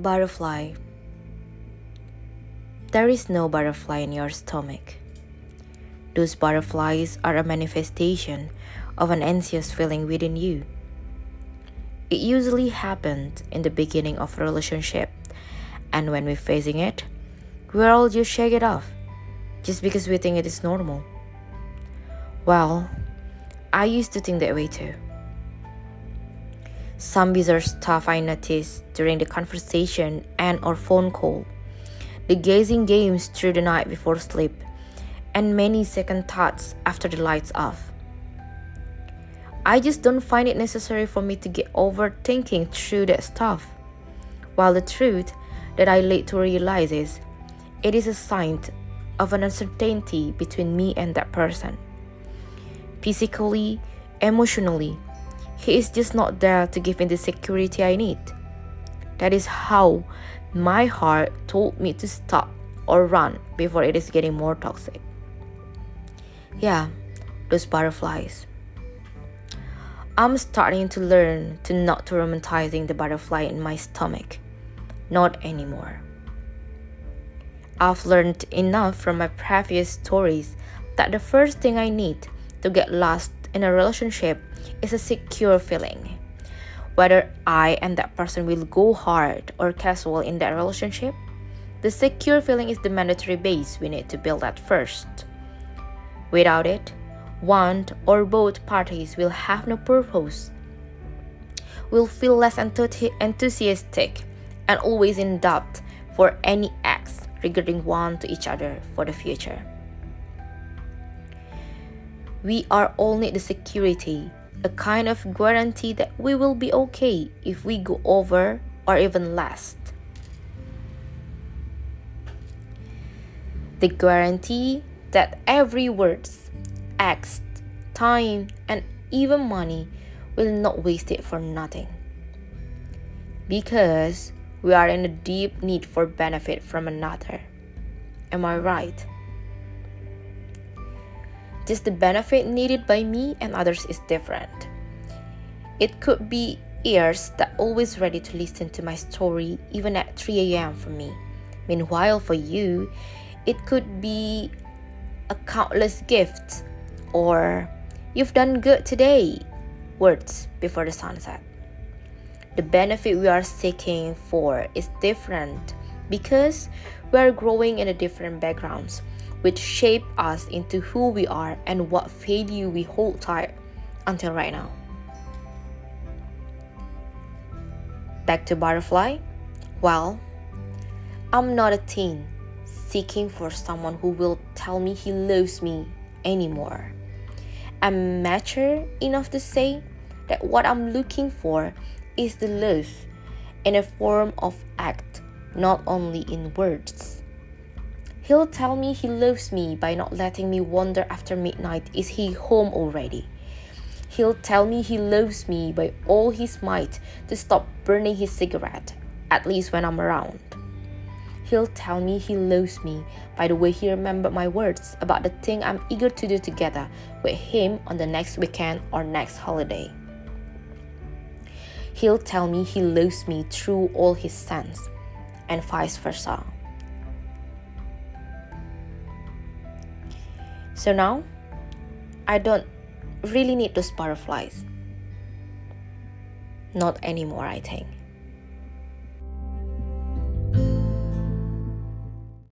Butterfly. There is no butterfly in your stomach. Those butterflies are a manifestation of an anxious feeling within you. It usually happens in the beginning of a relationship, and when we're facing it, we all just shake it off just because we think it is normal. Well, I used to think that way too. Some bizarre stuff I noticed during the conversation and or phone call, the gazing games through the night before sleep, and many second thoughts after the lights off. I just don't find it necessary for me to get overthinking through that stuff. While the truth that I to realize is it is a sign of an uncertainty between me and that person. Physically, emotionally, he is just not there to give me the security I need. That is how my heart told me to stop or run before it is getting more toxic. Yeah, those butterflies. I'm starting to learn to not to romanticizing the butterfly in my stomach. Not anymore. I've learned enough from my previous stories that the first thing I need to get lost in a relationship is a secure feeling. Whether I and that person will go hard or casual in that relationship, the secure feeling is the mandatory base we need to build at first. Without it, one or both parties will have no purpose, will feel less enthusiastic, and always in doubt for any acts regarding one to each other for the future. We are all need the security, a kind of guarantee that we will be okay if we go over or even last. The guarantee that every words, acts, time, and even money will not waste it for nothing. Because we are in a deep need for benefit from another. Am I right? Just the benefit needed by me and others is different. It could be ears that always ready to listen to my story even at 3 a.m. for me. Meanwhile, for you, it could be a countless gift or you've done good today words before the sunset the benefit we are seeking for is different because we are growing in a different backgrounds which shape us into who we are and what value we hold tight until right now. Back to butterfly. Well, I'm not a teen seeking for someone who will tell me he loves me anymore. I'm mature enough to say that what I'm looking for is the love in a form of act, not only in words. He'll tell me he loves me by not letting me wonder after midnight is he home already. He'll tell me he loves me by all his might to stop burning his cigarette, at least when I'm around. He'll tell me he loves me by the way he remembered my words about the thing I'm eager to do together with him on the next weekend or next holiday. He'll tell me he loves me through all his sons, and vice versa. So now, I don't really need those butterflies. Not anymore, I think.